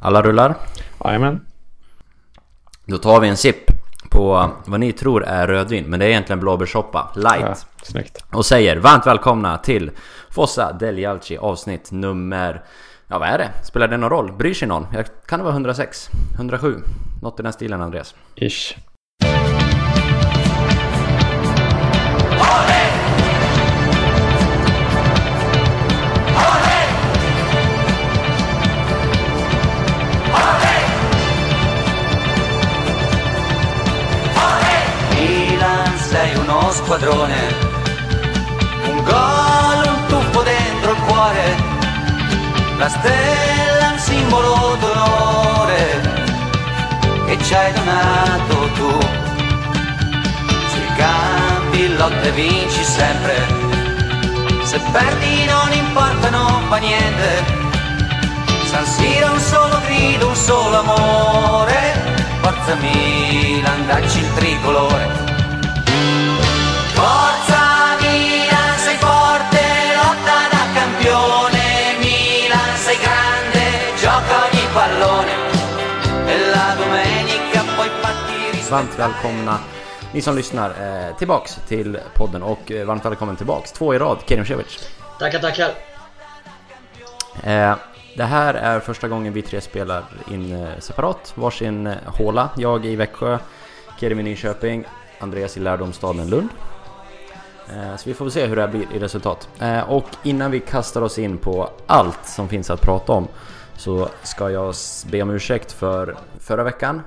Alla rullar? Jajamän. Då tar vi en sipp på vad ni tror är rödvin, men det är egentligen blåbärssoppa light. Ja, snyggt. Och säger varmt välkomna till Fossa del Jalci avsnitt nummer... Ja vad är det? Spelar det någon roll? Bryr sig någon? Jag- Kan det vara 106? 107? Något i den stilen Andreas? Ish. Uno squadrone, un gol, un tuffo dentro il cuore, la stella, un simbolo d'onore che ci hai donato tu. Sui campi lotta e vinci sempre, se perdi non importa, non fa niente. San Siro un solo grido, un solo amore. Forza Milan, dacci il tricolore. Varmt välkomna ni som lyssnar eh, tillbaks till podden och eh, varmt välkommen tillbaks. Två i rad, Kerim Cevic. Tackar, tackar. Eh, det här är första gången vi tre spelar in separat, varsin håla. Jag i Växjö, Kerim i Nyköping, Andreas i lärdomsstaden Lund. Så vi får väl se hur det här blir i resultat. Och innan vi kastar oss in på allt som finns att prata om så ska jag be om ursäkt för förra veckan.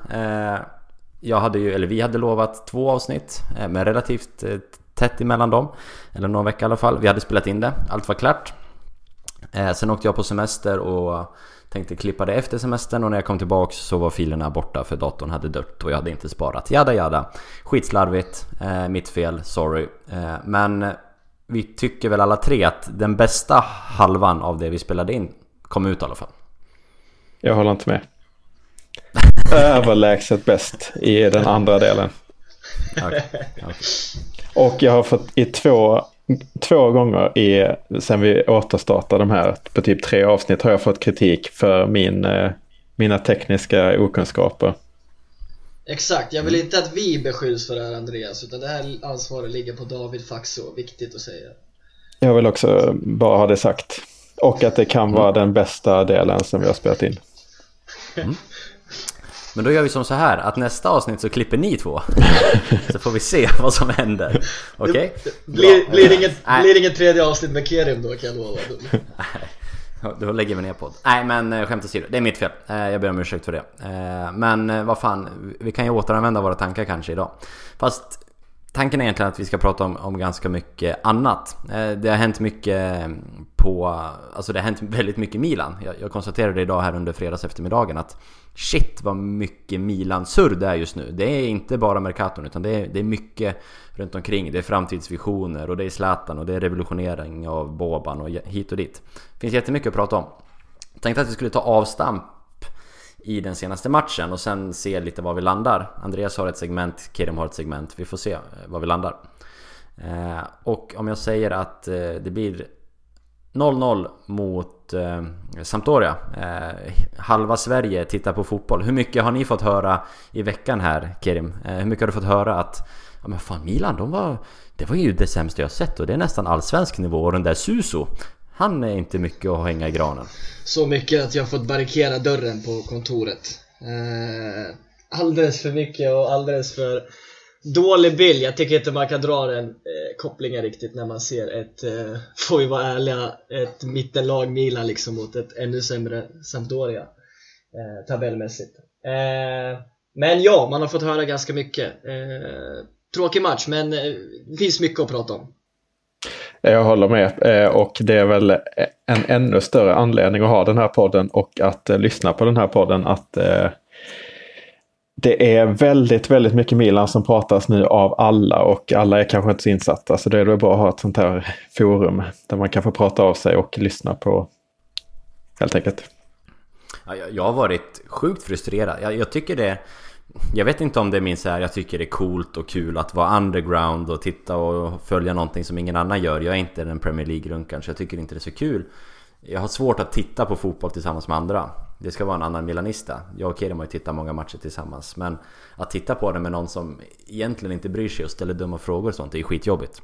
Jag hade ju, eller vi hade lovat två avsnitt eh, men med relativt eh, tätt emellan dem. Eller någon vecka i alla fall. Vi hade spelat in det, allt var klart. Eh, sen åkte jag på semester och tänkte klippa det efter semestern och när jag kom tillbaks så var filerna borta för datorn hade dött och jag hade inte sparat. Jada jada. Skitslarvigt, eh, mitt fel, sorry. Eh, men vi tycker väl alla tre att den bästa halvan av det vi spelade in kom ut i alla fall. Jag håller inte med. Överlägset bäst i den andra delen. Okej, okej. Och jag har fått i två, två gånger i, sen vi återstartade de här på typ tre avsnitt har jag fått kritik för min, eh, mina tekniska okunskaper. Exakt, jag vill inte att vi beskylls för det här Andreas, utan det här ansvaret ligger på David Faxo, viktigt att säga. Jag vill också bara ha det sagt. Och att det kan vara den bästa delen som vi har spelat in. Men då gör vi som så här att nästa avsnitt så klipper ni två. så får vi se vad som händer. Okej? Blir, Bra. blir, inget, blir det inget tredje avsnitt med Kerim då kan jag lova. Då lägger vi ner podd. Nej men eh, skämt åsido, det är mitt fel. Eh, Jag ber om ursäkt för det. Eh, Men vad fan, vi kan ju återanvända våra tankar kanske idag. Fast tanken är egentligen att vi ska prata om, om ganska mycket annat. Det har hänt mycket på... Alltså det har hänt väldigt mycket i Milan. Jag, jag konstaterade idag här under fredags eftermiddagen att Shit vad mycket Milan-surr det är just nu. Det är inte bara Mercaton utan det är, det är mycket runt omkring. Det är framtidsvisioner och det är Zlatan och det är revolutionering av Boban och hit och dit. Det finns jättemycket att prata om. Jag tänkte att vi skulle ta avstamp i den senaste matchen och sen se lite var vi landar. Andreas har ett segment, Kerim har ett segment. Vi får se eh, var vi landar. Eh, och om jag säger att eh, det blir 0-0 mot eh, Sampdoria. Eh, halva Sverige tittar på fotboll. Hur mycket har ni fått höra i veckan här Kerim? Eh, hur mycket har du fått höra att Ja men fan Milan, de var... Det var ju det sämsta jag sett och det är nästan allsvensk nivå och den där Suso Han är inte mycket att hänga i granen. Så mycket att jag fått barrikera dörren på kontoret. Eh, alldeles för mycket och alldeles för dålig bild. Jag tycker inte man kan dra den eh, kopplingen riktigt när man ser ett, eh, får vi vara ärliga, ett mittenlag Milan liksom mot ett ännu sämre Sampdoria eh, tabellmässigt. Eh, men ja, man har fått höra ganska mycket. Eh, tråkig match, men eh, det finns mycket att prata om. Eh, jag håller med eh, och det är väl eh, en ännu större anledning att ha den här podden och att lyssna på den här podden att eh, det är väldigt, väldigt mycket Milan som pratas nu av alla och alla är kanske inte så insatta så det är då bra att ha ett sånt här forum där man kan få prata av sig och lyssna på helt enkelt. Jag, har varit sjukt frustrerad. Jag, jag tycker det... Jag vet inte om det är min så här, jag tycker det är coolt och kul att vara underground och titta och följa någonting som ingen annan gör. Jag är inte den Premier League-runkaren så jag tycker inte det är så kul. Jag har svårt att titta på fotboll tillsammans med andra. Det ska vara en annan Milanista. Jag och Kerim har ju tittat många matcher tillsammans. Men att titta på det med någon som egentligen inte bryr sig och ställer dumma frågor och sånt, det är skitjobbigt.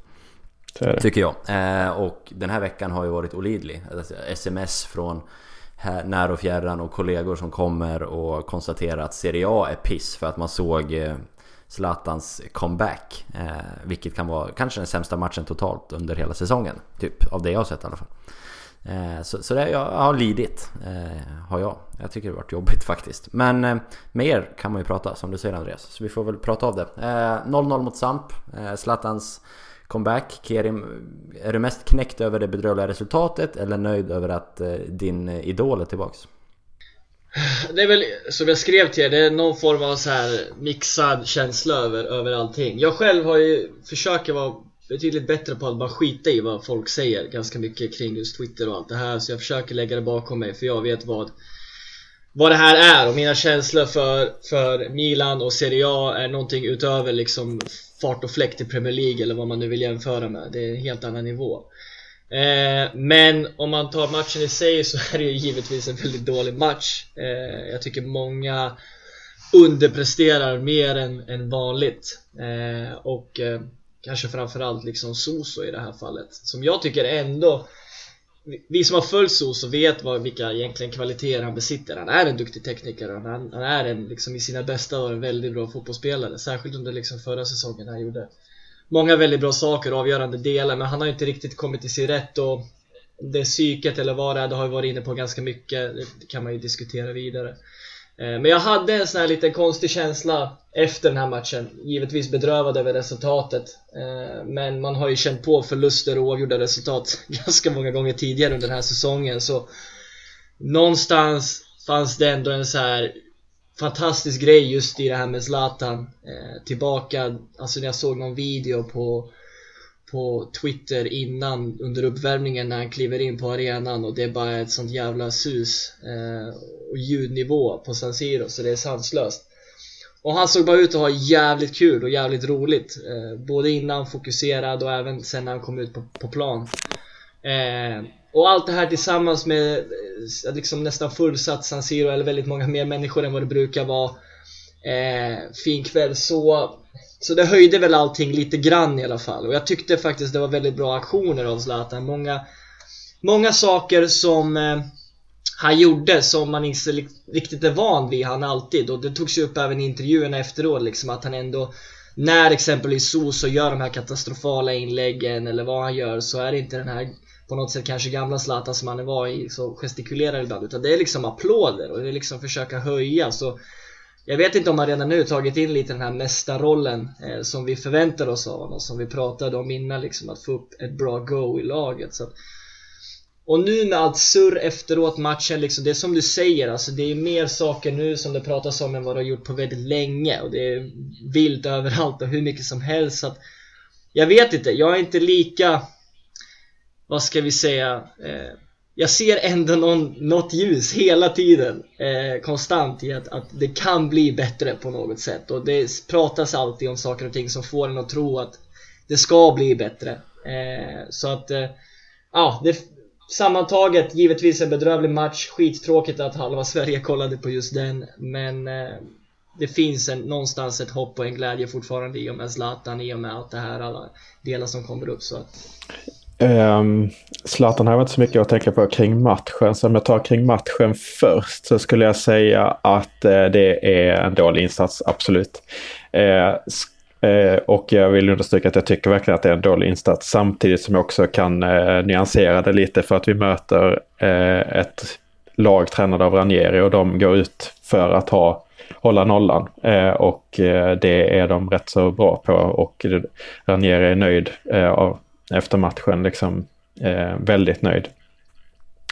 Det Tycker jag. Eh, och den här veckan har ju varit olidlig. Alltså, Sms från här, när och fjärran och kollegor som kommer och konstaterar att Serie A är piss för att man såg eh, Zlatans comeback. Eh, vilket kan vara kanske den sämsta matchen totalt under hela säsongen. Typ av det jag har sett i alla fall. Eh, så, så det, jag har lidit, eh, har jag. Jag tycker det har varit jobbigt faktiskt. Men eh, med er kan man ju prata, som du säger Andreas. Så vi får väl prata av det. 0-0 mot Samp. Zlatans comeback. Kerim, är du mest knäckt över det bedrövliga resultatet eller nöjd över att din idol är tillbaks? Det är väl, som jag skrev till er, det är någon form av så här mixad känsla över, över allting. Jag själv har ju, försöker vara betydligt bättre på att bara skita i vad folk säger ganska mycket kring just Twitter och allt det här. Så jag försöker lägga det bakom mig för jag vet vad vad det här är och mina känslor för, för Milan och Serie A är någonting utöver liksom fart och fläkt i Premier League eller vad man nu vill jämföra med. Det är en helt annan nivå. Eh, men om man tar matchen i sig så är det ju givetvis en väldigt dålig match. Eh, jag tycker många underpresterar mer än, än vanligt. Eh, och eh, kanske framförallt liksom Soso i det här fallet. Som jag tycker ändå vi som har följt Soso vet vad, vilka egentligen kvaliteter han besitter. Han är en duktig tekniker och han, han är en, liksom, i sina bästa år en väldigt bra fotbollsspelare. Särskilt under liksom, förra säsongen han gjorde många väldigt bra saker och avgörande delar men han har inte riktigt kommit till sin rätt och det psyket eller vad det är, det har vi varit inne på ganska mycket. Det kan man ju diskutera vidare. Eh, men jag hade en sån här lite konstig känsla efter den här matchen. Givetvis bedrövad över resultatet. Eh, men man har ju känt på förluster och oavgjorda resultat ganska många gånger tidigare under den här säsongen. Så någonstans fanns det ändå en så här fantastisk grej just i det här med Zlatan. Eh, tillbaka, alltså när jag såg någon video på på Twitter innan under uppvärmningen när han kliver in på arenan och det är bara ett sånt jävla sus eh, och ljudnivå på San Siro så det är sanslöst. Och han såg bara ut att ha jävligt kul och jävligt roligt. Eh, både innan fokuserad och även sen när han kom ut på, på plan. Eh, och allt det här tillsammans med eh, liksom nästan fullsatt San Siro eller väldigt många mer människor än vad det brukar vara. Eh, fin kväll så så det höjde väl allting lite grann i alla fall. Och jag tyckte faktiskt det var väldigt bra aktioner av Zlatan. Många, många saker som eh, han gjorde som man inte riktigt är van vid han alltid. Och det togs ju upp även i intervjuerna efteråt liksom att han ändå när exempelvis Soso gör de här katastrofala inläggen eller vad han gör så är det inte den här på något sätt kanske gamla Zlatan som han var i så gestikulerar ibland. Utan det är liksom applåder och det är liksom försöka höja. Så jag vet inte om han redan nu tagit in lite den här mästarrollen eh, som vi förväntar oss av honom, som vi pratade om innan liksom, att få upp ett bra go i laget. Så att, och nu med allt surr efteråt matchen, liksom, det är som du säger, alltså, det är mer saker nu som det pratas om än vad det har gjort på väldigt länge och det är vilt överallt och hur mycket som helst. Så att, jag vet inte, jag är inte lika, vad ska vi säga, eh, jag ser ändå någon, något ljus hela tiden eh, konstant i att, att det kan bli bättre på något sätt. Och det pratas alltid om saker och ting som får en att tro att det ska bli bättre. Eh, så att eh, ja, det, sammantaget givetvis en bedrövlig match. Skittråkigt att halva Sverige kollade på just den. Men eh, det finns en, någonstans ett hopp och en glädje fortfarande i och med Zlatan, i och med allt det här, alla delar som kommer upp. Så att Um, Zlatan har inte så mycket att tänka på kring matchen. Så om jag tar kring matchen först så skulle jag säga att uh, det är en dålig insats, absolut. Uh, eh, och jag vill understryka att jag tycker verkligen att det är en dålig insats. Samtidigt som jag också kan eh, nyansera det lite för att vi möter eh, ett lag tränade av Ranieri och de går ut för att ha hålla nollan. Eh, och eh, det är de rätt så bra på och Ranieri är nöjd eh, av, efter matchen, liksom eh, väldigt nöjd.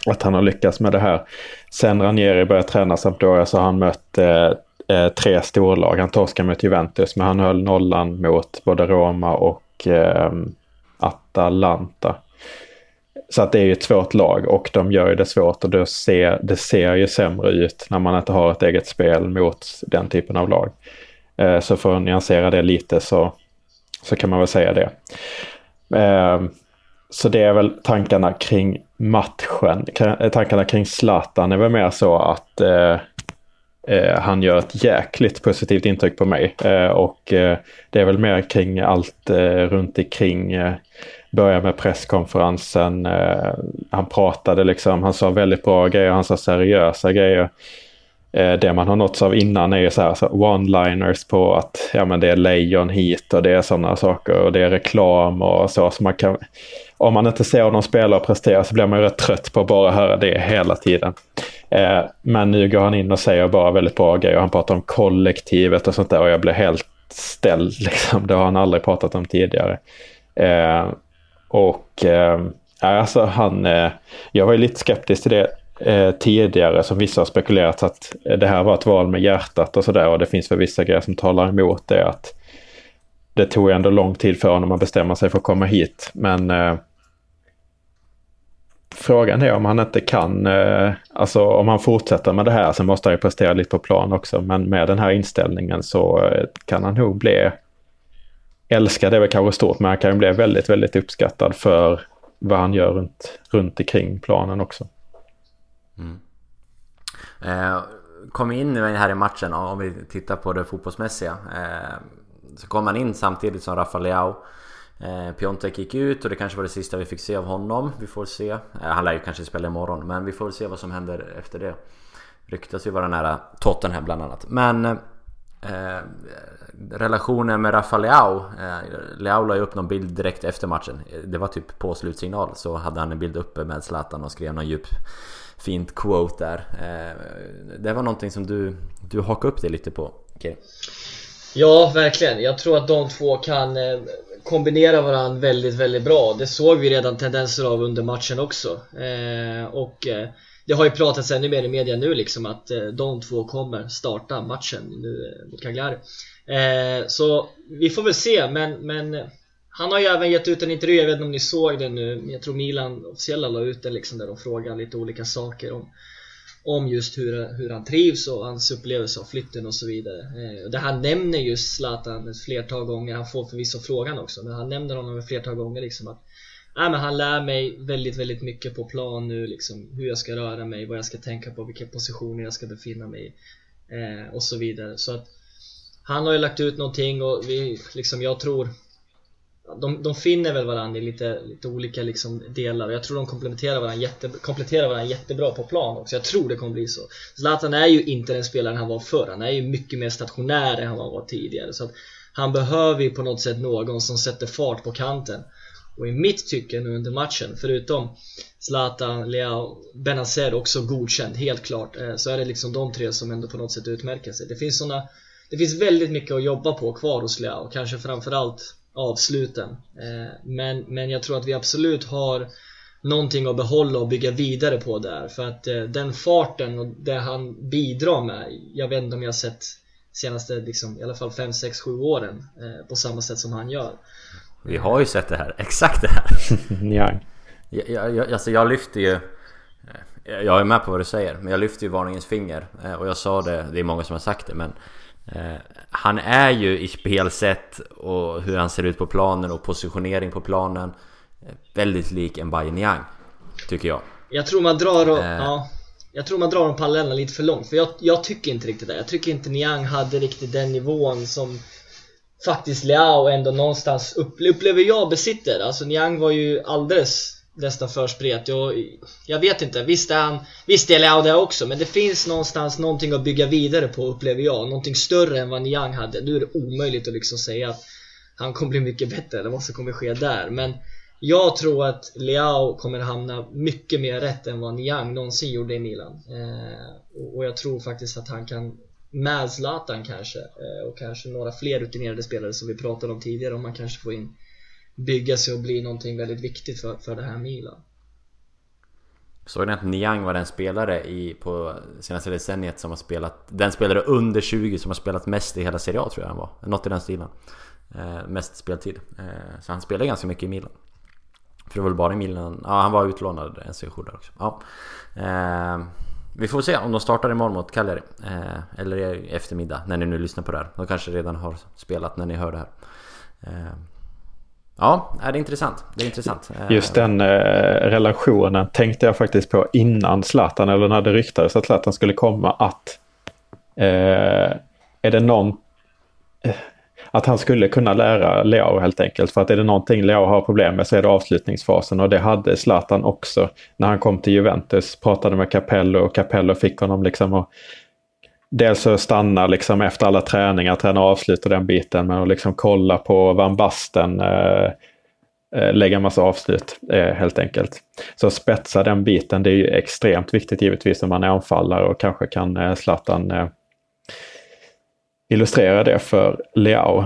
Att han har lyckats med det här. Sen Ranieri började träna Sampdoria så har han mött eh, eh, tre storlag. Han torskade mot Juventus men han höll nollan mot både Roma och Atalanta. Så att det är ju ett svårt lag och de gör ju det svårt och det ser, det ser ju sämre ut när man inte har ett eget spel mot den typen av lag. Så för att nyansera det lite så, så kan man väl säga det. Eh, så det är väl tankarna kring matchen. Eh, tankarna kring Zlatan är väl mer så att eh, eh, han gör ett jäkligt positivt intryck på mig. Eh, och eh, det är väl mer kring allt runt omkring. Eh, börja med presskonferensen. Han pratade liksom, han sa väldigt bra grejer, han sa seriösa grejer. Eh, det man har nåtts av innan är ju så här så one-liners på att ja, men det är lejon hit och det är sådana saker och det är reklam och så. så man kan, om man inte ser honom spela och prestera så blir man ju rätt trött på att bara höra det hela tiden. Eh, men nu går han in och säger bara väldigt bra grejer. Han pratar om kollektivet och sånt där och jag blir helt ställd. Liksom. Det har han aldrig pratat om tidigare. Eh, och eh, alltså han, eh, jag var ju lite skeptisk till det eh, tidigare som vissa har spekulerat att eh, det här var ett val med hjärtat och sådär och det finns väl vissa grejer som talar emot det. att Det tog ändå lång tid för honom att bestämma sig för att komma hit men eh, Frågan är om han inte kan, eh, alltså om han fortsätter med det här så måste han ju prestera lite på plan också. Men med den här inställningen så eh, kan han nog bli, älskad är väl kanske stort, men han kan ju bli väldigt, väldigt uppskattad för vad han gör runt, runt omkring planen också. Mm. Eh, kom in här i matchen, om vi tittar på det fotbollsmässiga. Eh, så kom han in samtidigt som Rafa Leao. Eh, Piontek gick ut och det kanske var det sista vi fick se av honom. Vi får se. Eh, han lär ju kanske spela imorgon men vi får se vad som händer efter det. Ryktas ju vara nära Tottenham bland annat. Men eh, relationen med Rafa Leao. Eh, Leao la ju upp någon bild direkt efter matchen. Det var typ på slutsignal så hade han en bild uppe med Zlatan och skrev någon djup fint quote där. Eh, det var någonting som du, du hakade upp dig lite på. Okay. Ja, verkligen. Jag tror att de två kan eh, kombinera varandra väldigt, väldigt bra. Det såg vi redan tendenser av under matchen också. Eh, och det har ju pratats ännu mer i media nu liksom att de två kommer starta matchen nu mot Cagliari. Så vi får väl se, men, men han har ju även gett ut en intervju, jag vet inte om ni såg den nu, jag tror Milan officiella la ut den liksom där de frågar lite olika saker om om just hur, hur han trivs och hans upplevelse av flytten och så vidare. Eh, där han nämner just Zlatan ett flertal gånger, han får förvisso frågan också, men han nämner honom ett flertal gånger liksom att Nej men han lär mig väldigt, väldigt mycket på plan nu liksom Hur jag ska röra mig, vad jag ska tänka på, vilka positioner jag ska befinna mig i eh, Och så vidare så att Han har ju lagt ut någonting och vi, liksom jag tror de, de finner väl varandra i lite, lite olika liksom delar och jag tror de kompletterar varandra, jätte, kompletterar varandra jättebra på plan också. Jag tror det kommer bli så. Zlatan är ju inte den spelaren han var förr. Han är ju mycket mer stationär än han var tidigare. Så att han behöver ju på något sätt någon som sätter fart på kanten. Och i mitt tycke nu under matchen, förutom Zlatan, Leao, Benazer också godkänd, helt klart. Eh, så är det liksom de tre som ändå på något sätt utmärker sig. Det finns såna Det finns väldigt mycket att jobba på kvar hos Leao, kanske framförallt avsluten. Eh, men, men jag tror att vi absolut har någonting att behålla och bygga vidare på där. För att eh, den farten och det han bidrar med, jag vet inte om jag har sett senaste liksom, i alla fall 5, 6, 7 åren eh, på samma sätt som han gör. Vi har ju sett det här, exakt det här. ja. jag, jag, alltså jag lyfter ju jag är med på vad du säger, men jag lyfter ju varningens finger. Och jag sa det, det är många som har sagt det, men han är ju i spelsätt och hur han ser ut på planen och positionering på planen eh, Väldigt lik en Bayern Yang Tycker jag. Jag tror man drar och, eh. ja, Jag tror man drar de parallellerna lite för långt för jag, jag, tycker inte riktigt det. Jag tycker inte Niang hade riktigt den nivån som Faktiskt Liao ändå någonstans upplever jag besitter. Alltså Niang var ju alldeles nästan för spretig. Och jag vet inte, visst är han Visst är Leao det också men det finns någonstans någonting att bygga vidare på upplever jag. Någonting större än vad Niang hade. Nu är det omöjligt att liksom säga att Han kommer bli mycket bättre eller vad som kommer ske där men Jag tror att Leao kommer hamna mycket mer rätt än vad Niang någonsin gjorde i Milan. Eh, och, jag tror faktiskt att han kan med Zlatan kanske eh, och kanske några fler rutinerade spelare som vi pratade om tidigare om man kanske får in bygga sig och bli någonting väldigt viktigt för, för det här Milan. Såg ni att Niang var den spelare i, på senaste decenniet som har spelat Den spelare under 20 som har spelat mest i hela Serie A tror jag han var. Något i den stilen. Eh, Mest speltid. Eh, Så han spelade ganska mycket i Milan. För det var väl bara i Milan. Ja han var utlånad en session där också. Ja. Eh, vi får se om de startar imorgon mot Cagliari. Eh, Eller i eftermiddag när ni nu lyssnar på det här. De kanske redan har spelat när ni hör det här. Eh, Ja, det är intressant. Det är intressant. Eh, Just den eh, relationen tänkte jag faktiskt på innan Zlatan, eller när det ryktades att Zlatan skulle komma, att eh, är det någon... Eh, att han skulle kunna lära Leo helt enkelt. För att är det någonting Leo har problem med så är det avslutningsfasen och det hade Zlatan också när han kom till Juventus. Pratade med Capello och Capello fick honom liksom att dels att stanna liksom efter alla träningar, träna och avsluta den biten, men att liksom kolla på Van Basten, eh, eh, lägga massa avslut eh, helt enkelt. Så spetsa den biten, det är ju extremt viktigt givetvis om man är anfallare och kanske kan eh, Zlatan eh, illustrera det för Leao.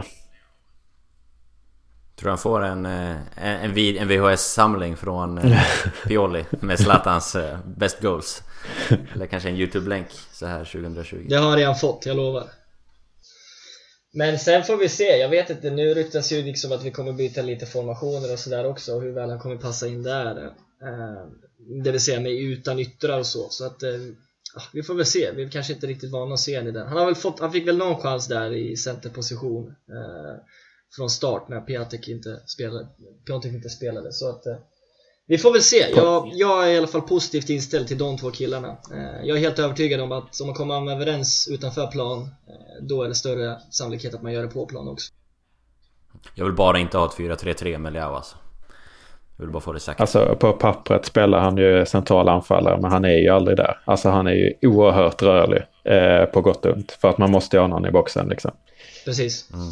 Tror han får en, eh, en, en, en VHS-samling från eh, Pioli med Zlatans Best Goals. Eller kanske en YouTube-länk så här 2020. Det har han redan fått, jag lovar. Men sen får vi se, jag vet inte, nu ryktas ju liksom att vi kommer byta lite formationer och sådär också och hur väl han kommer passa in där. Eh, det vill säga med utan yttrar och så, så att eh, ah, vi får väl se, vi är kanske inte riktigt vana att se honom i den. Han, har väl fått, han fick väl någon chans där i centerposition eh, från start när Piatek inte spelade, Piatek inte spelade så att eh, vi får väl se, jag, jag, är i alla fall positivt inställd till de två killarna. Eh, jag är helt övertygad om att om man kommer överens utanför plan eh, då är det större sannolikhet att man gör det på plan också. Jag vill bara inte ha ett 4-3-3 med Leao alltså. Jag vill bara få det sagt. Alltså på pappret spelar han ju central anfallare men han är ju aldrig där. Alltså han är ju oerhört rörlig eh, på gott och ont. För att man måste ha någon i boxen liksom. Precis. Mm.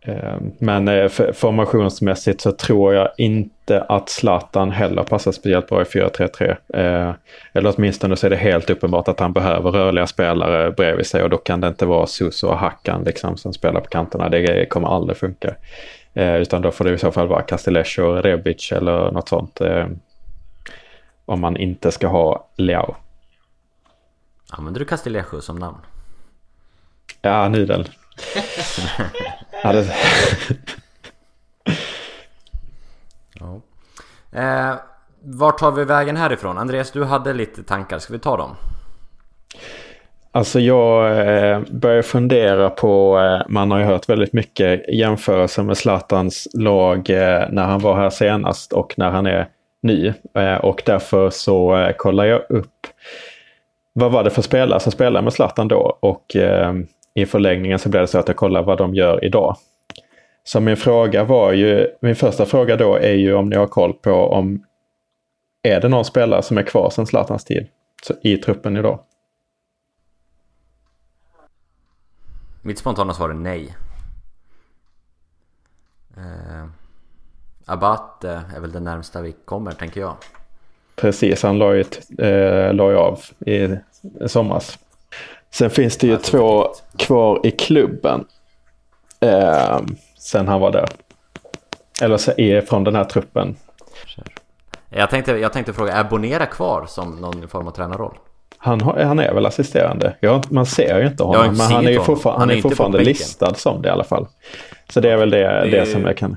Eh, men eh, formationsmässigt så tror jag inte att Zlatan heller passar speciellt bra i 4-3-3. Eh, eller åtminstone så är det helt uppenbart att han behöver rörliga spelare bredvid sig och då kan det inte vara Suso och Hackan liksom, som spelar på kanterna. Det kommer aldrig funka. Utan då får det i så fall vara Castellesh och Rebic eller något sånt. Om man inte ska ha Leao. Använder du Castellejo som namn? Ja, nudel. ja, det... ja. Eh, vart tar vi vägen härifrån? Andreas, du hade lite tankar. Ska vi ta dem? Alltså jag eh, börjar fundera på, eh, man har ju hört väldigt mycket jämförelser med Zlatans lag eh, när han var här senast och när han är ny. Eh, och därför så kollar jag upp vad var det för spelare som spelade med Zlatan då och i förlängningen så blev det så att jag kollar vad de gör idag. Så min fråga var ju, min första fråga då är ju om ni har koll på om är det någon spelare som är kvar sedan Zlatans tid så, i truppen idag? Mitt spontana svar är nej. Eh, Abbat eh, är väl det närmsta vi kommer, tänker jag. Precis, han la ju, eh, la ju av i somras. Sen finns det ju två kvar i klubben. Eh, sen han var där. Eller är från den här truppen. Jag tänkte, jag tänkte fråga, är Bonera kvar som någon form av tränarroll? Han, han är väl assisterande. Ja, man ser ju inte honom. men han är ju fortfarande, han är fortfarande listad som det i alla fall. Så det är väl det, det, är, det som jag kan...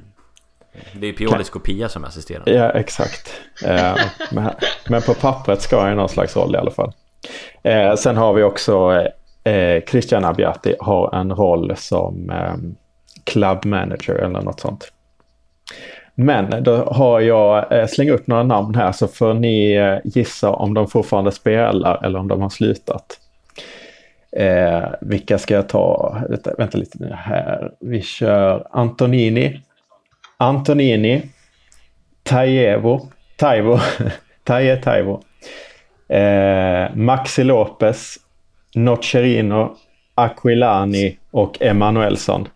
Det är Piolis kopia som är assisterande. Ja, exakt. eh, men, men, på pappret ska han ju någon slags roll i alla fall. Eh, sen har vi också eh, eh, Christian Abbiati har en roll som eh, club manager eller något sånt. Men då har jag eh, slängt upp några namn här så får ni eh, gissa om de fortfarande spelar eller om de har slutat. Eh, vilka ska jag ta? Vänta, vänta lite nu här. Vi kör Antonini. Antonini. Tajevo. Taivo. Taje Taivo. Eh, Maxi Lopez. Nocerino. Aquilani och Emanuelsson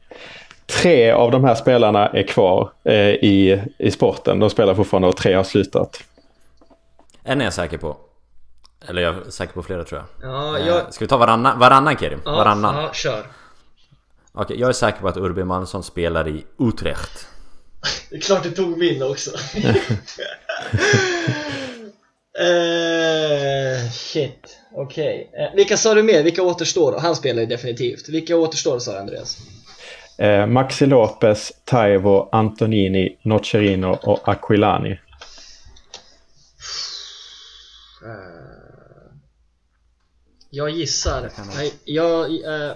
tre av de här spelarna är kvar eh, i, i sporten. De spelar fortfarande och tre har slutat. En är jag säker på. Eller jag är säker på flera tror jag. Ja, jag... Eh, ska vi ta varannan, varannan Kerim? Ja, varannan. Ja, kör. Okej, jag är säker på att Urbi Mansson spelar i Utrecht. Det är klart du tog min också. uh, shit, okej. Okay. Uh, vilka sa du mer? Vilka återstår? Han spelar ju definitivt. Vilka återstår sa Andreas? Eh, Maxi Lopez, Taivo, Antonini, Nocerino och Aquilani. Eh, jag gissar. Jag, jag, eh,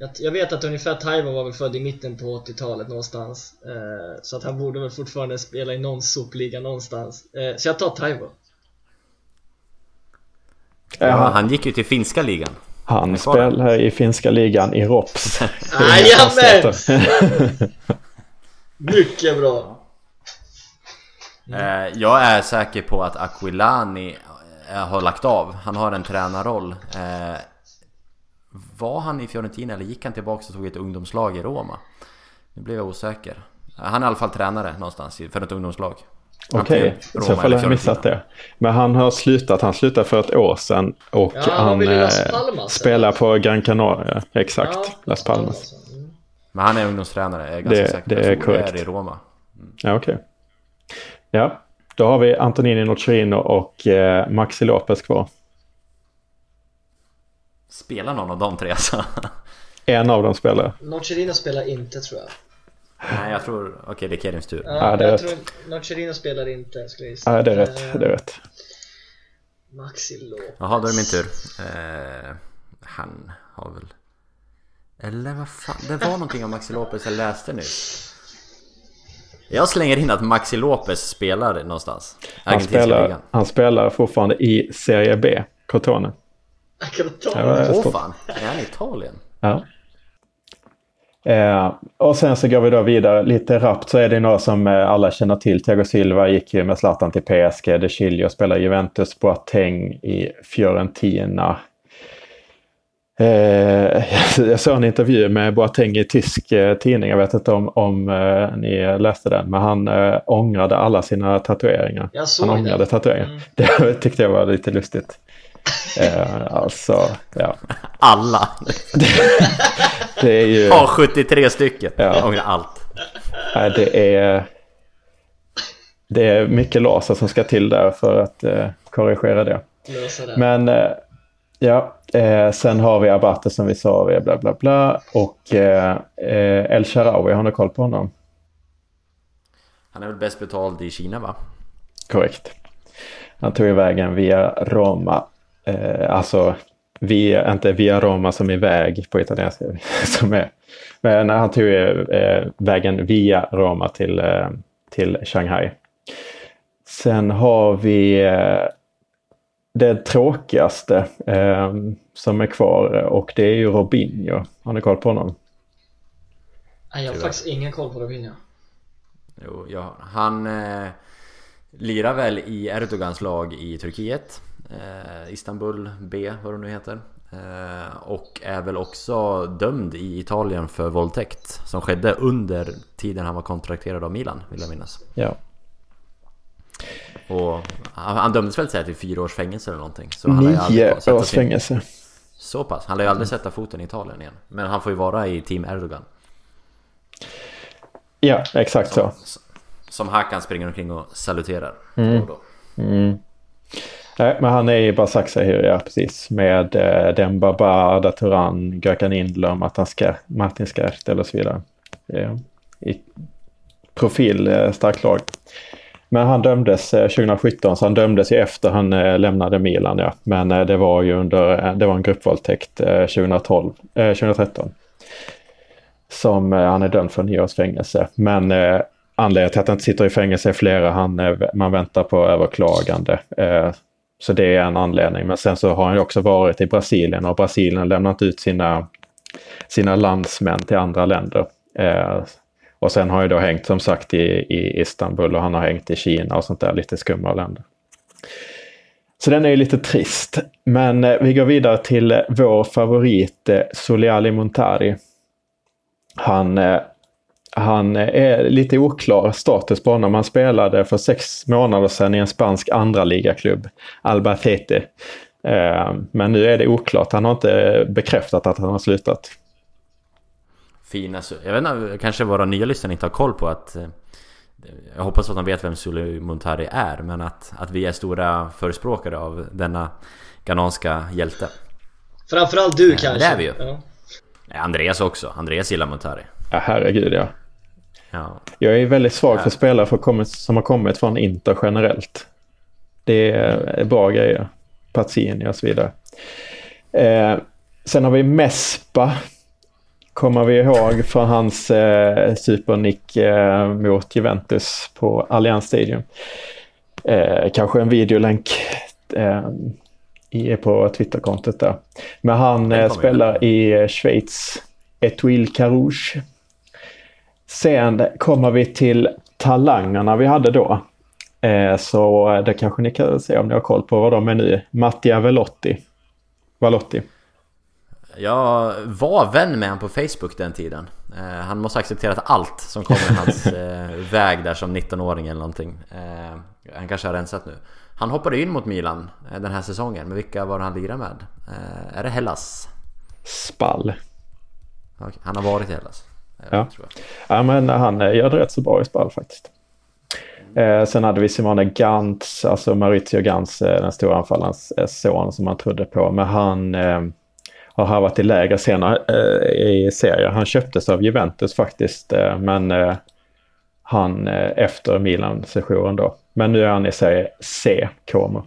Jag, jag vet att ungefär Taiwo var väl född i mitten på 80-talet någonstans. Eh, så att han borde väl fortfarande spela i någon sopliga någonstans. Eh, så jag tar Taiwo. Ja, han gick ju till finska ligan. Han spelar i finska ligan i Rops. Jajamän! Mycket bra! Eh, jag är säker på att Aquilani eh, har lagt av. Han har en tränarroll. Eh, var han i Fiorentina eller gick han tillbaka och tog ett ungdomslag i Roma? Nu blev jag osäker. Han är i alla fall tränare någonstans för ett ungdomslag. Okej, okay. så jag får ha missat det. Men han har slutat. Han slutade för ett år sedan och ja, han eh, Palmas, spelar på Gran Canaria. Exakt, ja, Las Palmas. Mm. Men han är ungdomstränare, jag är ganska det, säker Det är korrekt. Det är i Roma. Mm. Ja, okej. Okay. Ja, då har vi Antonini Nocerino och eh, Maxi Lopez kvar. Spelar någon av de tre alltså? en av dem spelar. Nocerino spelar inte tror jag. Nej, jag tror... Okej, okay, det är Kerims tur. Ja, ja det är jag rätt. tror Nocerino spelar inte, skulle jag Ja, det är rätt. Det är rätt. Maxi Lopez. Jaha, då är det min tur. Eh, han har väl... Eller vad fan, det var någonting om Maxi Lopez jag läste nu. Jag slänger in att Maxi Lopez spelar någonstans. Han spelar, han spelar fortfarande i Serie B, Crotone. Crotone? Åh oh, fan, är han i Italien? Ja. Eh, och sen så går vi då vidare lite rappt så är det några som eh, alla känner till. Thiago Silva gick ju med Zlatan till PSG. De Chilio spelar Juventus. Boateng i Fiorentina. Eh, jag såg en intervju med Boateng i tysk eh, tidning. Jag vet inte om, om eh, ni läste den. Men han eh, ångrade alla sina tatueringar. han ångrade det. tatueringar. Mm. Det tyckte jag var lite lustigt. Eh, alltså, ja. Alla. det är ju... Har 73 stycken. Ja. Ångrar allt. Nej, det är... Det är mycket laser som ska till där för att eh, korrigera det. det. Men eh, ja, eh, sen har vi Abate som vi sa, vi bla bla bla. Och eh, eh, El Sharawi, har ni koll på honom? Han är väl bäst betald i Kina va? Korrekt. Han tog vägen via Roma eh, alltså via, inte via Roma som är väg på italienska, som är, men han tog eh, vägen via Roma till, eh, till Shanghai. Sen har vi eh, det tråkigaste eh, som är kvar och det är ju Robinho. Har ni koll på honom? Nej, jag har faktiskt ingen koll på Robinho. Jo, ja, han eh, lirar väl i Erdogans lag i Turkiet Istanbul B, vad det nu heter. Eh, och är väl också dömd i Italien för våldtäkt som skedde under tiden han var kontrakterad av Milan, vill jag minnas. Ja. Och han dömdes väl till fyra års fängelse eller någonting. Så han Nio års fängelse. Så pass? Han lär ju aldrig sätta foten i Italien igen. Men han får ju vara i Team Erdogan. Ja, exakt som, så. Som Hakan springer omkring och saluterar. Mm. Då då. Mm. Nej, men han är i Basaksehir, ja precis. Med eh, Dembaba, Arda Turan, Gökan Indler, Martin Skärtel och så vidare. Eh, I profil eh, starkt lag. Men han dömdes eh, 2017, så han dömdes ju efter han eh, lämnade Milan. Ja. Men eh, det var ju under, eh, det var en gruppvåldtäkt eh, 2012, 2013. Som han är dömd för nio års fängelse. Men anledningen till att han inte sitter i fängelse är flera. Han, man väntar på överklagande. Så det är en anledning. Men sen så har han ju också varit i Brasilien och Brasilien har lämnat ut sina, sina landsmän till andra länder. Eh, och sen har ju då hängt som sagt i, i Istanbul och han har hängt i Kina och sånt där lite skumma länder. Så den är ju lite trist. Men eh, vi går vidare till vår favorit eh, Soliali Montari. Han eh, han är lite oklar status på honom. Han spelade för sex månader sedan i en spansk andra ligaklubb, Albacete. Eh, men nu är det oklart. Han har inte bekräftat att han har slutat. Fina, alltså. jag vet inte, kanske våra nya lyssnare inte har koll på att eh, jag hoppas att de vet vem Suli Montari är, men att, att vi är stora förespråkare av denna ghananska hjälte. Framförallt du kanske? Det är vi ju. Ja. Andreas också. Andreas gillar Montari. Ja, herregud ja. Ja. Jag är väldigt svag ja. för spelare för kommit, som har kommit från Inter generellt. Det är bra grejer. Pazzini och så vidare. Eh, sen har vi Mespa. kommer vi ihåg från hans eh, supernick eh, mot Juventus på Allianz Stadium. Eh, kanske en videolänk eh, i, på Twitterkontot där. Men han eh, kommer spelar i eh, Schweiz, Etoile Carouge. Sen kommer vi till talangerna vi hade då. Eh, så det kanske ni kan se om ni har koll på vad de är nu. Mattia Velotti. Valotti. Jag var vän med honom på Facebook den tiden. Eh, han måste ha accepterat allt som kom i hans eh, väg där som 19-åring eller någonting. Eh, han kanske har rensat nu. Han hoppade in mot Milan eh, den här säsongen, men vilka var det han lirade med? Eh, är det Hellas? Spall. Okej, Han har varit i Hellas. Ja. Tror jag. Ja, men han eh, gör det rätt så bra i Spall faktiskt. Eh, sen hade vi Simone Gantz, alltså Maurizio Gantz, den stora anfallarens son som man trodde på. Men han eh, har harvat i lägre senare eh, i serien. Han köptes av Juventus faktiskt, men han efter Milan-sessionen då. Men nu är han i serie C, Como.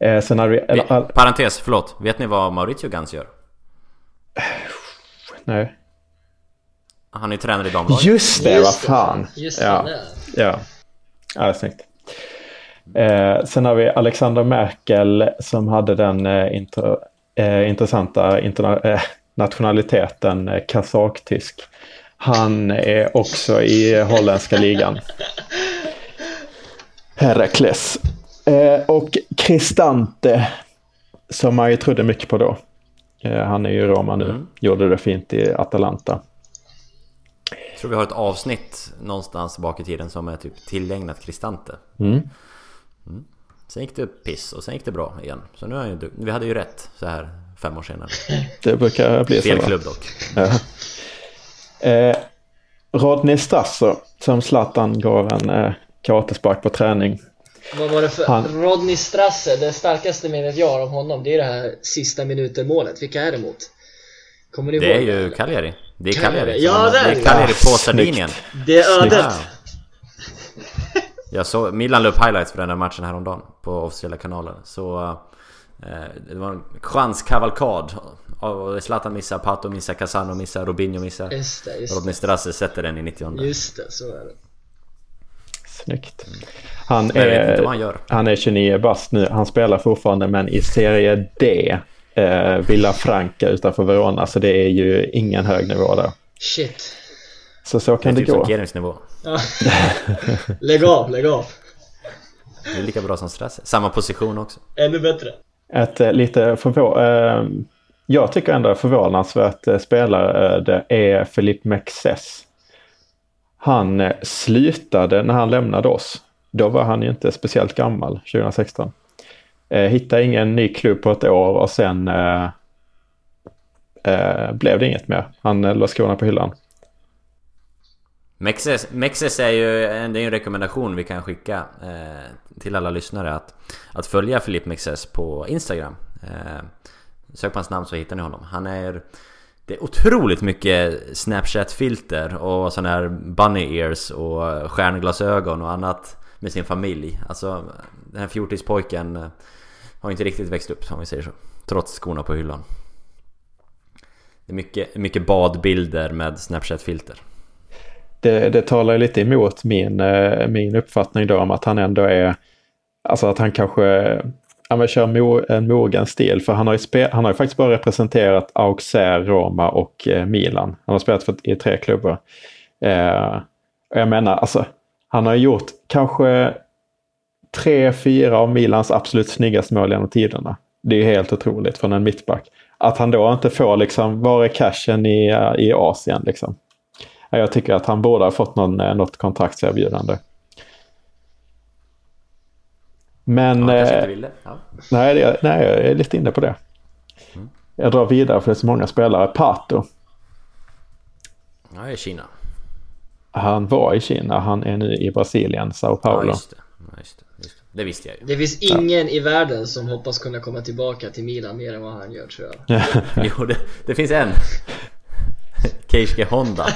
Eh, sen hade vi... Eller, all, parentes, förlåt. Vet ni vad Maurizio Gans gör? nej. Han är ju tränare i damlaget. Just det, vad fan! Just det, ja. där. Ja, ja det snyggt. Eh, sen har vi Alexander Merkel som hade den eh, inter, eh, intressanta interna, eh, nationaliteten eh, kazaktysk. Han är också i holländska ligan. Herakles. Eh, och Cristante som man ju trodde mycket på då. Eh, han är ju i Roma nu. Mm. Gjorde det fint i Atalanta. Jag tror vi har ett avsnitt någonstans bak i tiden som är typ tillägnat Cristante. Mm. Sen gick det piss och sen gick det bra igen. Så nu är ju Vi hade ju rätt så här fem år senare. Det brukar bli så. Fel klubb dock. Ja. Eh, Rodney Strasser, som Zlatan gav en eh, karatespark på träning. Vad var det för... Han- Rodney Strasse, det starkaste minnet jag har av honom, det är det här sista minuten målet. Vilka är det mot? Kommer ni Det är ihåg ju Cagliari. Det är Cagliari. Ja, det är Cagliari på Sardinien. Det är ödet! Ja. Jag såg, Milan la upp highlights för den här matchen häromdagen på officiella kanaler. Så eh, det var en chanskavalkad. Zlatan missar, Pato missar, Casano missar, Robinho missar. Just det, just Rodney Strasse sätter den i 90 det. Just det, så är det. Snyggt. Han jag vet inte är, vad han gör. han är 29 bast nu. Han spelar fortfarande men i Serie D. Eh, Villafranca utanför Verona. Så det är ju ingen hög nivå där. Shit. Så så Det kan är det, typ som gå. Ja. lägg av, lägg av. Det är lika bra som Strasse. Samma position också. Ännu bättre. Ett eh, lite förvå- eh, jag tycker ändå förvånansvärt eh, spelare eh, det är Philippe Mexes. Han eh, slutade när han lämnade oss. Då var han ju inte speciellt gammal, 2016. Eh, hittade ingen ny klubb på ett år och sen eh, eh, blev det inget mer. Han eh, la skorna på hyllan. Mexes, Mexes är ju en, det är en rekommendation vi kan skicka eh, till alla lyssnare att, att följa Filip Mexes på Instagram. Eh, sök på hans namn så hittar ni honom. Han är... Det är otroligt mycket Snapchat-filter och sådana här bunny ears och stjärnglasögon och annat med sin familj. Alltså den här fjortispojken eh, har inte riktigt växt upp om vi säger så. Trots skorna på hyllan. Det är mycket, mycket badbilder med Snapchat-filter. det, det talar ju lite emot min, eh, min uppfattning då om att han ändå är, alltså att han kanske han vill köra mo, en mogen stil. För han har, ju spe, han har ju faktiskt bara representerat Auxerre, Roma och eh, Milan. Han har spelat för, i tre klubbar. Eh, och jag menar, alltså, han har gjort kanske tre, fyra av Milans absolut snyggaste mål genom tiderna. Det är ju helt otroligt från en mittback. Att han då inte får liksom, var är cashen i, eh, i Asien liksom? Jag tycker att han borde ha fått någon, eh, något kontraktserbjudande. Men Ja, eh, inte ville. Ja. nej, det, nej, jag är lite inne på det. Jag drar vidare för det är så många spelare. Pato, Ja, i Kina. han var i Kina, han är nu i Brasilien, Sao Ja, Paulo. just det. Ja, just det, just det. det visste jag ju. Det finns ingen i världen som hoppas kunna komma tillbaka till Milan mer än vad han gör tror jag. Jo, det, det finns en. Keisuke Honda.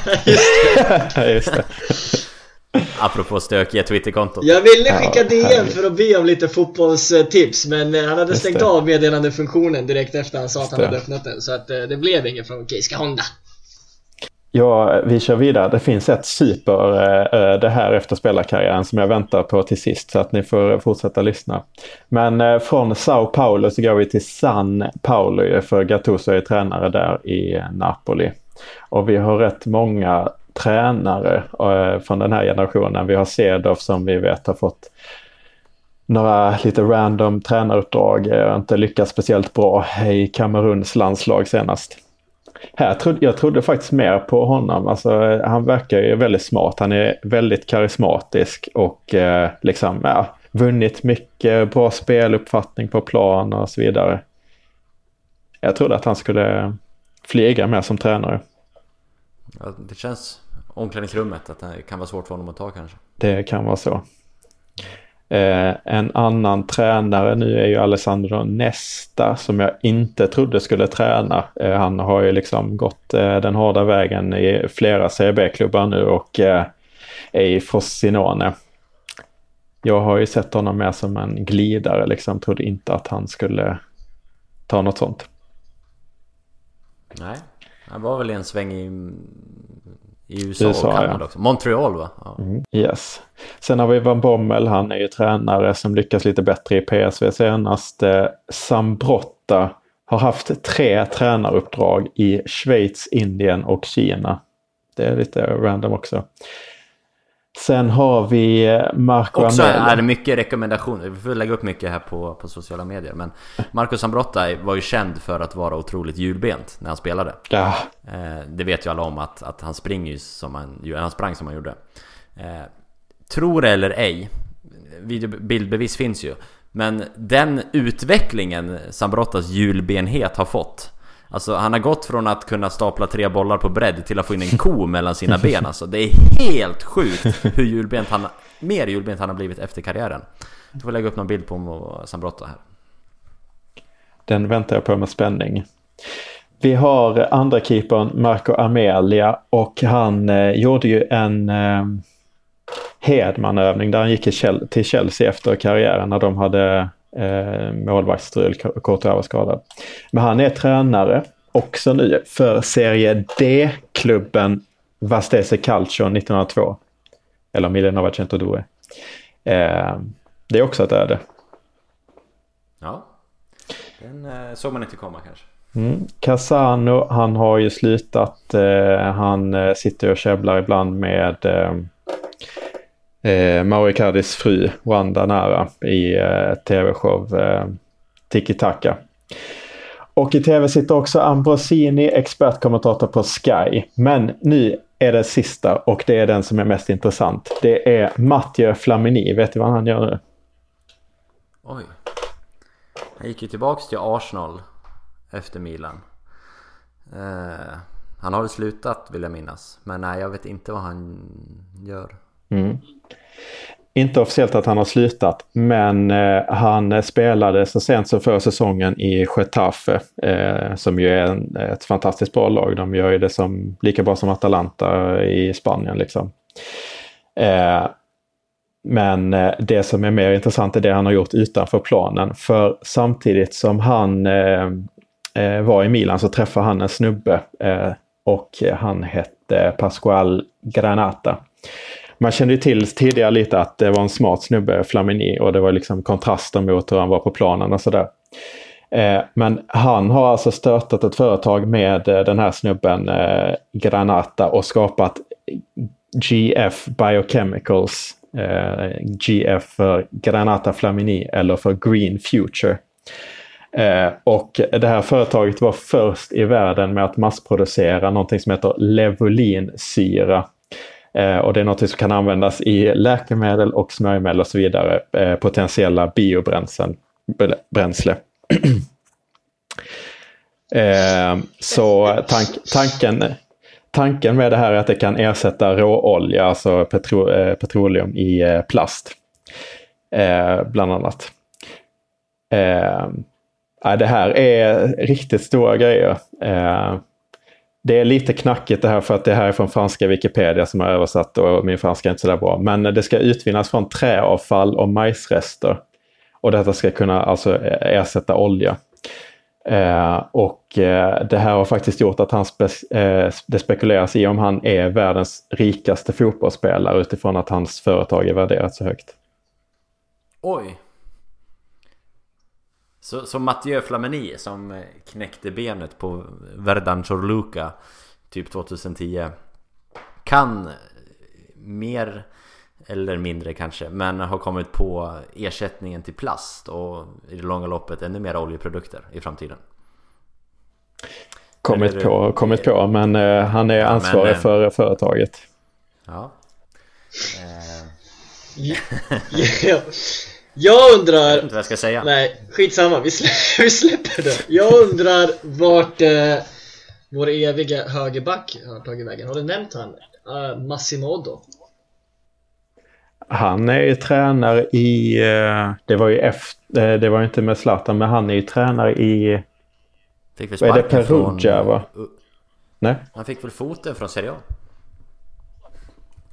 Ja, just det. Apropå stökiga Twitterkonton. Jag ville skicka Ja, DM härligt. för att be om lite fotbollstips men eh, han hade stängt det. av meddelandefunktionen direkt efter han sa att han det. hade öppnat den så att eh, det blev inget från Keiska Honda. Ja, vi kör vidare. Det finns ett superöde här efter spelarkarriären som jag väntar på till sist så att ni får fortsätta lyssna. Men eh, från Sao Paulo så går vi till San Paulo för Gattuso är tränare där i Napoli. Och vi har rätt många tränare eh, från den här generationen. Vi har Cedorf som vi vet har fått några lite random tränaruppdrag. och inte lyckats speciellt bra i Kameruns landslag senast. Här trodde, jag trodde faktiskt mer på honom. Alltså, eh, han verkar ju väldigt smart. Han är väldigt karismatisk och eh, liksom ja, vunnit mycket bra speluppfattning på plan och så vidare. Jag trodde att han skulle flyga med som tränare. Ja, det känns omklädningsrummet att det kan vara svårt för honom att ta kanske. Det kan vara så. Eh, en annan tränare nu är ju Alessandro Nesta som jag inte trodde skulle träna. Eh, han har ju liksom gått eh, den hårda vägen i flera CB-klubbar nu och eh, är i Frosinone. Jag har ju sett honom mer som en glidare liksom, trodde inte att han skulle ta något sånt. Nej, han var väl en sväng i i USA, USA och Kanada ja. också. Montreal va? Ja. Mm, yes. Sen har vi Van Bommel, han är ju tränare som lyckas lite bättre i PSV senast. Eh, Sambrotta har haft tre tränaruppdrag i Schweiz, Indien och Kina. Det är lite random också. Sen har vi eh, Marco Också Amel. är det mycket rekommendationer. Vi får lägga upp mycket här på, på sociala medier. Men Marcus Sambrotta var ju känd för att vara otroligt hjulbent när han spelade. Ja, Eh, det vet ju alla om att, att han springer som han, han sprang som han gjorde. Eh, tror eller ej, videobildbevis finns ju. Men den utvecklingen Sambrottas hjulbenhet har fått Alltså han har gått från att kunna stapla tre bollar på bredd till att få in en ko mellan sina ben alltså. Det är helt sjukt hur hjulbent han, mer hjulbent han har blivit efter karriären. Du får lägga upp någon bild på Sambrotta här. den väntar jag på med spänning. Vi har andra keepern Marco Amelia och han eh, gjorde ju en eh, Hedman-övning där han gick till Chelsea efter karriären när de hade eh, målvaktsstrul, Courtois skadad. Men han är tränare också nu för Serie D-klubben Vastese Calcio 1902. Eller Milenova Centodue. Eh, det är också ett öde. Ja. Den eh, såg man inte komma kanske. Mm. Casano, han har ju slutat. Eh, han eh, sitter och käbblar ibland med eh, eh, Mauro Icardis fru Wanda Nara i eh, tv-show eh, Tiki Taka. Och i tv sitter också Ambrosini, expertkommentator på Sky. Men nu är det sista och det är den som är mest intressant. Det är Mathieu Flamini. Vet du vad han gör nu? Oj. Han gick ju tillbaks till Arsenal efter Milan. Eh, han har väl slutat vill jag minnas. Men nej, jag vet inte vad han gör. Mm. Inte officiellt att han har slutat, men eh, han spelade så sent som förra säsongen i Getafe, eh, som ju är en, ett fantastiskt bra lag. De gör ju det som, lika bra som Atalanta i Spanien. Liksom. Eh, men eh, det som är mer intressant är det han har gjort utanför planen. För samtidigt som han eh, eh var i Milan så träffade han en snubbe eh, och han hette Pascual Granata. Man kände ju till tidigare lite att det var en smart snubbe, Flamini, och det var liksom kontraster mot hur han var på planen och sådär. Eh, men han har alltså stöttat ett företag med eh, den här snubben eh, Granata och skapat GF Biochemicals. Eh, GF för Granata Flamini eller för Green Future. Eh, och det här företaget var först i världen med att massproducera någonting som heter levulinsyra. Eh, och det är något som kan användas i läkemedel och smörjmedel och så vidare. Eh, potentiella biobränslen. Bränsle. eh, så tank, tanken, tanken med det här är att det kan ersätta råolja, alltså petro, eh, petroleum i eh, plast. Eh, bland annat. Eh, det här är riktigt stora grejer. Eh, det är lite knackigt det här för att det här är från franska Wikipedia som har översatt och min franska är inte sådär bra. Men det ska utvinnas från träavfall och majsrester. Och detta ska kunna alltså e- ersätta olja. Eh, och eh, det här har faktiskt gjort att han spe eh, det spekuleras i om han är världens rikaste fotbollsspelare utifrån att hans företag är värderat så högt. Oj! Så, så Mathieu Flamini som eh, knäckte benet på Verdan Chorluka typ 2010 kan mer eller mindre kanske men har kommit på ersättningen till plast och i det långa loppet ännu mer oljeprodukter i framtiden. Kommit eller, på, kommit på men uh, han är ja, ansvarig men, eh, för företaget. Ja. ja. Jag undrar... Jag vet inte vad jag ska säga. Nej, skitsamma. Vi, slä, vi släpper det. Jag undrar vart eh, vår eviga högerback har tagit vägen. Har du nämnt han? Uh, Massimodo. Han är ju tränare i... Uh, det var ju efter... Uh, det var inte med Zlatan, men han är ju tränare i... Fick väl vad är det? Perugia, va? Nej? Han fick väl foten från Serie A?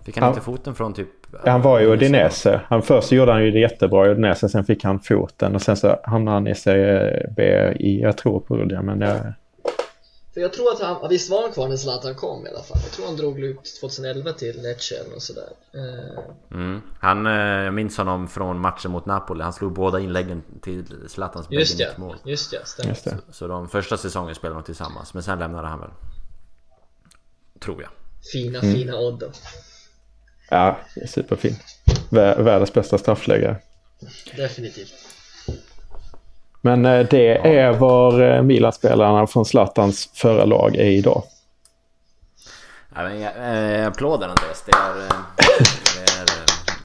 Fick han, han inte foten från typ... Han var i Udinese. Han, först gjorde han ju det jättebra i Udinese, sen fick han foten och sen så hamnade han i Serie B i, jag tror Perugia, men det... För jag tror att han, visst var han kvar när Zlatan kom i alla fall? Jag tror han drog ut 2011 till Lecce eller sådär. Eh. Mm. Han, eh, jag minns honom från matchen mot Napoli. Han slog båda inläggen till Zlatans just ja, mål. Just ja, stämmer. Just Så, så de första säsongen spelade de tillsammans, men sen lämnade han väl. Tror jag. Fina, mm. fina Oddo. Ja, superfin. Världens bästa straffläggare. Definitivt. Men eh, det är var eh, Milan-spelarna från Zlatans förra lag är idag. Ja, men, eh, applåder Andreas. Det är... Det är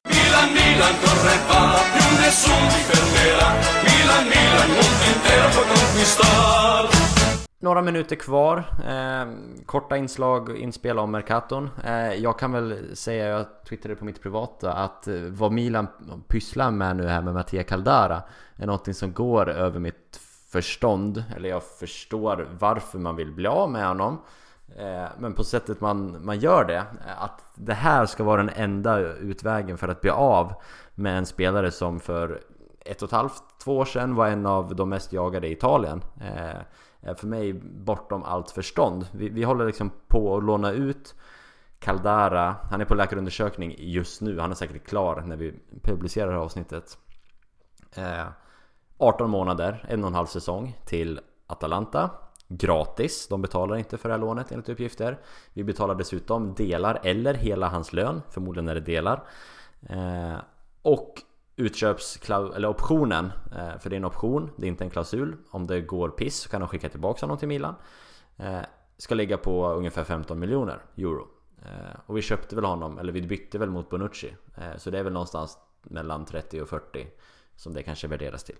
Milan, Milan, corre va, più nessuno ti fermerà. Milan, Milan, mondo intero può conquistar. Några minuter kvar. Eh, korta inslag inspel om Mercaton. Eh, jag kan väl säga, jag twittrade på mitt privata, att eh, vad Milan pysslar med nu här med Mattia Caldara är någonting som går över mitt förstånd. Eller jag förstår varför man vill bli av med honom. Eh, men på sättet man, man gör det, att det här ska vara den enda utvägen för att bli av med en spelare som för ett och ett halvt, två år sedan var en av de mest jagade i Italien. Eh, Eh, för mig bortom allt förstånd. Vi, vi håller liksom på att låna ut Caldara, han är på läkarundersökning just nu, han är säkert klar när vi publicerar det här avsnittet. Eh, 18 månader, en och en halv säsong till Atalanta. Gratis, de betalar inte för det här lånet enligt uppgifter. Vi betalar dessutom delar eller hela hans lön, förmodligen är det delar. Eh, och utköpsoptionen, eller optionen, eh, för det är en option, det är inte en klausul. Om det går piss så kan de skicka tillbaka honom till Milan. Eh, ska ligga på ungefär 15 miljoner euro. Eh, och vi köpte väl honom, eller vi bytte väl mot Bonucci. Så det är väl någonstans mellan 30 och 40 som det kanske värderas till.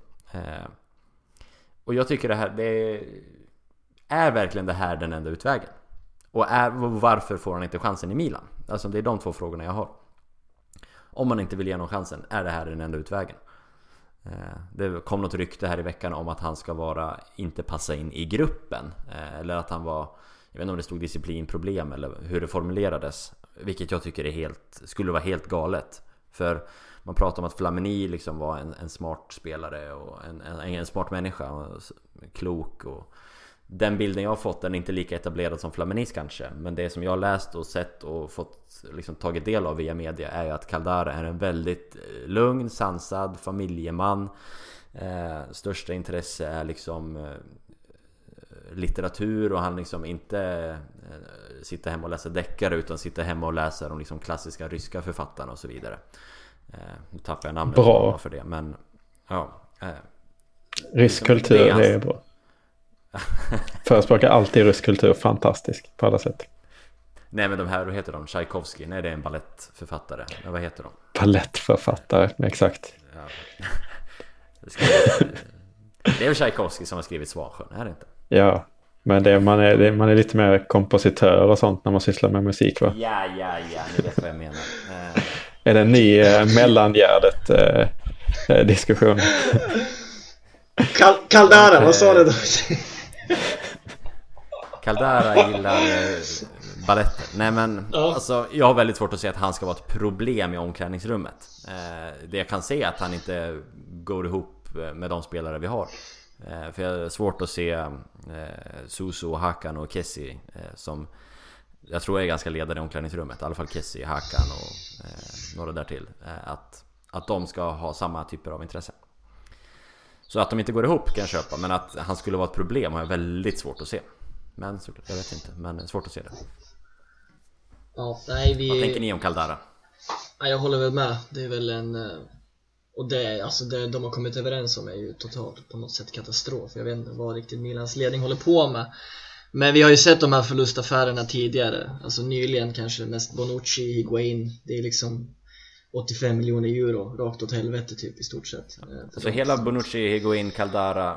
Och jag tycker det här, det är, är verkligen det här den enda utvägen? Och är, varför får han inte chansen i Milan? Alltså det är de två frågorna jag har. Om man inte vill ge honom chansen, är det här den enda utvägen? Eh, det kom något rykte här i veckan om att han ska vara, inte passa in i gruppen. Eh, eller att han var, jag vet inte om det stod disciplinproblem eller hur det formulerades. Vilket jag tycker är helt, skulle vara helt galet. För man pratar om att Flamini liksom var en, en smart spelare och en, en, en smart människa. Klok och den bilden jag har fått den är inte lika etablerad som Flaminis kanske. Men det som jag har läst och sett och fått liksom tagit del av via media är ju att Caldara är en väldigt eh, lugn, sansad familjeman. Eh, Största intresse är liksom eh, litteratur och han liksom inte eh, sitter hemma och läser deckare utan sitter hemma och läser de liksom klassiska ryska författarna och så vidare. Eh, Nu tappar jag namnet bra. för det men ja eh, Rysk liksom, kultur, det är, det är bra Förespråkar alltid rysk kultur, fantastisk på alla sätt. Nej men de här, vad heter de? Tchaikovsky? Nej det är en ballettförfattare. Men vad heter de? Ballettförfattare, exakt. Ja. Det är väl Tchaikovsky som har skrivit Svansjön, är det inte? Ja, men det, man, är, det, man är lite mer kompositör och sånt när man sysslar med musik va? Ja, ja, ja, ni vet vad jag menar. är det en ny eh, mellangärdet eh, eh diskussion? Kal Caldara, vad sa du då? Caldara gillar eh, baletter. Nej men ja. alltså, jag har väldigt svårt att se att han ska vara ett problem i omklädningsrummet. Eh, det jag kan se är att han inte går ihop eh, med de spelare vi har. Eh, för jag har svårt att se eh, Hakan och Kessi som jag tror är ganska ledare i omklädningsrummet. I alla fall Kessi, Hakan och några där till. Att, att de ska ha samma typer av intresse. Så att de inte går ihop kan jag köpa, men att han skulle vara ett problem har jag väldigt svårt att se. Men såklart, jag vet inte, men svårt att se det. Ja, nej vi... Vad tänker ni om Caldara? Ja, jag håller väl med. Det är väl en... eh, Och det, alltså det de har kommit överens om är ju totalt på något sätt katastrof. Jag vet inte vad riktigt Milans ledning håller på med. Men vi har ju sett de här förlustaffärerna tidigare. Alltså nyligen kanske mest Bonucci, Higuain. Det är liksom 85 miljoner euro rakt åt helvete typ i stort sett. eh, Så dem. hela Bonucci, Higuain, Caldara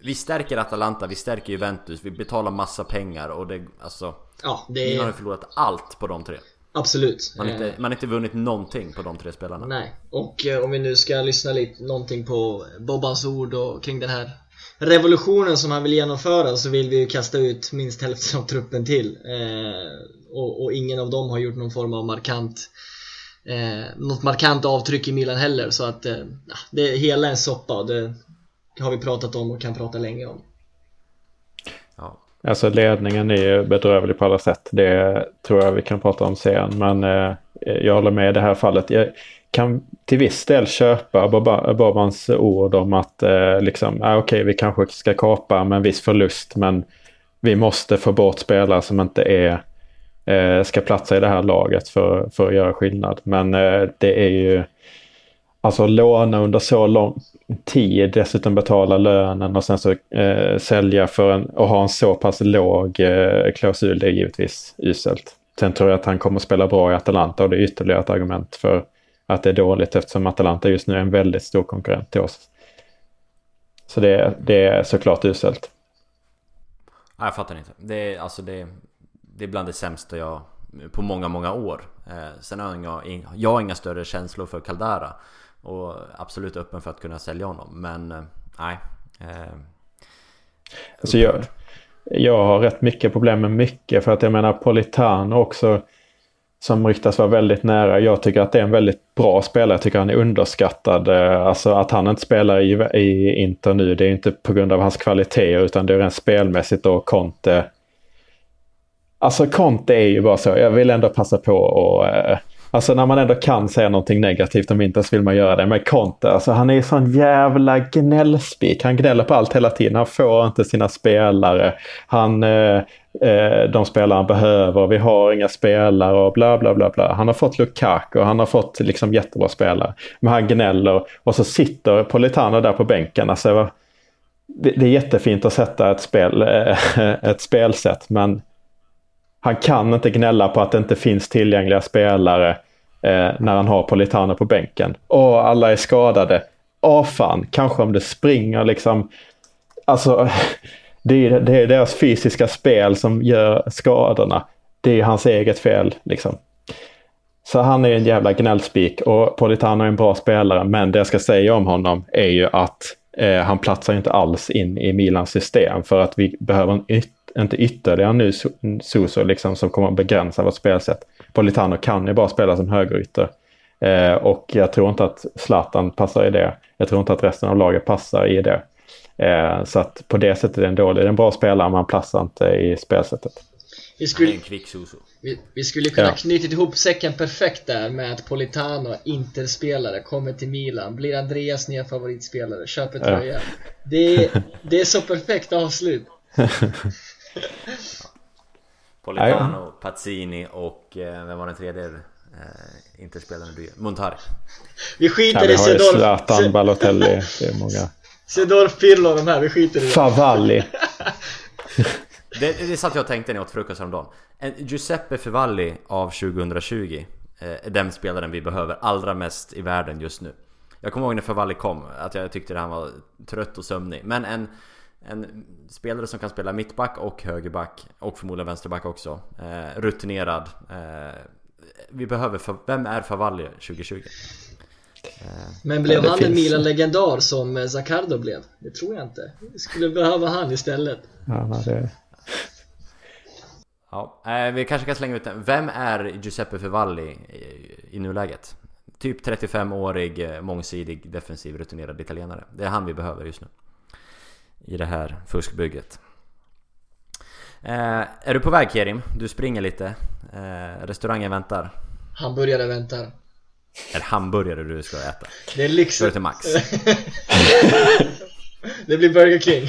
Vi stärker Atalanta, vi stärker Juventus, vi betalar massa pengar och det, alltså Ja, det har är ju förlorat allt på de tre absolut. Man har Eh, inte, man har inte vunnit någonting på de tre spelarna Nej, och eh, om vi nu ska lyssna lite någonting på Bobbans ord och kring den här revolutionen som han vill genomföra så vill vi ju kasta ut minst hälften av truppen till. Eh, och, och ingen av dem har gjort någon form av markant eh, något markant avtryck i Milan heller så att eh, det är hela en soppa och det har vi pratat om och kan prata länge om. ja. Alltså ledningen är ju bedrövlig på alla sätt. Det tror jag vi kan prata om sen. Men eh, jag håller med i det här fallet. Jag kan till viss del köpa Boba- Bobans ord om att eh, liksom, ah, okej vi kanske ska kapa med en viss förlust. Men vi måste få bort spelare som inte är eh, ska platsa i det här laget för, för att göra skillnad. Men eh, det är ju Alltså låna under så lång tid, dessutom betala lönen och sen så eh, sälja för en, och ha en så pass låg eh, klausul, det är givetvis uselt. Sen tror jag att han kommer spela bra i Atalanta och det är ytterligare ett argument för att det är dåligt eftersom Atalanta just nu är en väldigt stor konkurrent till oss. Så det, det är såklart uselt. Nej, jag fattar inte. Det är, alltså det, det är bland det sämsta jag på många, många år. Eh, sen har jag, jag har inga större känslor för Caldara. Och absolut öppen för att kunna sälja honom. Men eh, nej. Eh, Alltså jag, jag har rätt mycket problem med mycket för att jag menar Politano också som ryktas vara väldigt nära. Jag tycker att det är en väldigt bra spelare. Jag tycker han är underskattad. Eh, alltså att han inte spelar i, i Inter nu det är inte på grund av hans kvaliteter utan det är rent spelmässigt och Conte. Alltså Conte är ju bara så. Jag vill ändå passa på och eh, Alltså när man ändå kan säga någonting negativt om Inter så vill man göra det. Men Conte, alltså han är ju sån jävla gnällspik. Han gnäller på allt hela tiden. Han får inte sina spelare. Han, eh, eh, de spelare han behöver. Vi har inga spelare och bla bla bla. bla. Han har fått Lukaku och han har fått liksom jättebra spelare. Men han gnäller och så sitter Politano där på bänken. Alltså, det, är jättefint att sätta ett, spel, eh, ett spelsätt men han kan inte gnälla på att det inte finns tillgängliga spelare eh, när han har Politano på bänken. Och alla är skadade. Åh fan, kanske om det springer liksom. Alltså, det är, det är deras fysiska spel som gör skadorna. Det är hans eget fel liksom. Så han är en jävla gnällspik och Politano är en bra spelare. Men det jag ska säga om honom är ju att eh, han platsar inte alls in i Milans system. För att vi behöver en yt- inte ytterligare nu Su- Suso liksom, som kommer att begränsa vårt spelsätt. Politano kan ju bara spela som högerytter. Eh, och jag tror inte att Zlatan passar i det. Jag tror inte att resten av laget passar i det. Eh, så att på det sättet är det en dålig. Det är en bra spelare men han platsar inte i spelsättet. Vi skulle, en vi, vi skulle kunna Ja. knyta ihop säcken perfekt där med att Politano, Interspelare, kommer till Milan, blir Andreas nya favoritspelare, köper tröja. Det, är, det är så perfekt avslut. Politano, Pazzini och eh, vem var den tredje? Eh, Interspelaren du Montari. Vi skiter vi i Sedorf, Zlatan, Balotelli. Det är många. Sedorf, Pirlo de här, vi skiter i det. Favalli. Det, det satt jag och tänkte när jag åt frukost häromdagen. En Giuseppe Fevalli av 2020 eh, är den spelaren vi behöver allra mest i världen just nu. Jag kommer ihåg när Fevalli kom, att jag tyckte att han var trött och sömnig. Men en, en spelare som kan spela mittback och högerback och förmodligen vänsterback också. Eh, rutinerad. Eh, vi behöver, Fa- vem är Favalli 2020? Men blev han en. Milan-legendar som eh, Zaccardo blev? Det tror jag inte. Vi skulle behöva han istället. Ja, det... Ja, eh, vi kanske kan slänga ut den. Vem är Giuseppe Fevalli i, i nuläget? Typ 35-årig, eh, mångsidig, defensiv, rutinerad italienare. Det är han vi behöver just nu. I det här fuskbygget. Eh, är du på väg Kerim? Du springer lite. Eh, restaurangen väntar. Hamburgare väntar. Eller hamburgare du ska äta. Det är. Ska du till Max? det blir Burger King.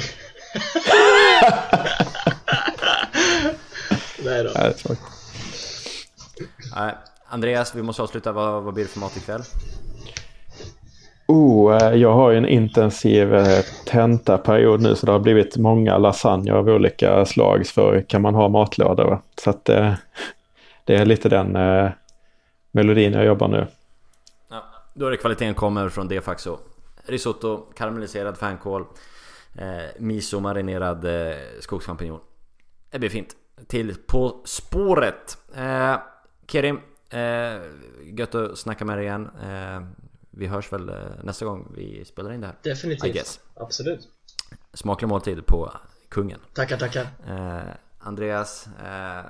Nej då. Nej, Andreas, vi måste avsluta. Vad, vad blir det för mat ikväll? Oh, eh, jag har ju en intensiv eh, tentaperiod nu så det har blivit många lasagne av olika slag för kan man ha matlådor. Va? Så att eh, det är lite den eh, melodin jag jobbar nu. Ja, då är det kvaliteten kommer från det Faxo. Risotto, karamelliserad fänkål, eh, miso marinerad eh, skogschampinjon. Det blir fint. Till På spåret. Eh, Kerim, eh, gött att snacka med dig igen. Eh, vi hörs väl eh, nästa gång vi spelar in det här. I Definitivt. guess. Absolut. Smaklig måltid på kungen. Tackar, tackar. Eh, Andreas, eh,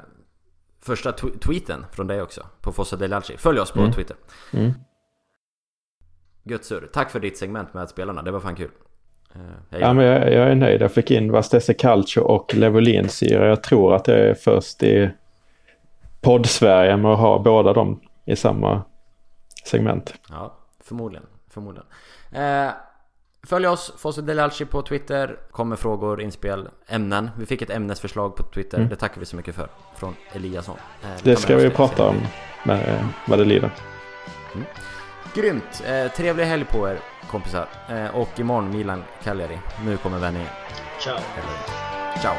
första tw- tweeten från dig också på Fossa Delalci. Följ oss på Mm. Twitter. Mm. Gött surr. Tack för ditt segment med spelarna, det var fan kul. Eh. Ja, men jag, jag är nöjd. Jag fick in Vastese Calcio och Levolinsyra. Jag tror att jag är först i podd-Sverige med att ha båda dem i samma segment. Ja, Förmodligen. Förmodligen. Eh, följ oss, Fosse Delalci på Twitter. Kom med frågor, inspel, ämnen. Vi fick ett ämnesförslag på Twitter. Mm. Det tackar vi så mycket för. Från Eliasson. Eh, det ska vi prata om med, eh, vad det lider. Mm. Grymt! Eh, trevlig helg på er kompisar. Eh, och imorgon Milan Cagliari. Nu kommer vändningen. Ciao! Ciao!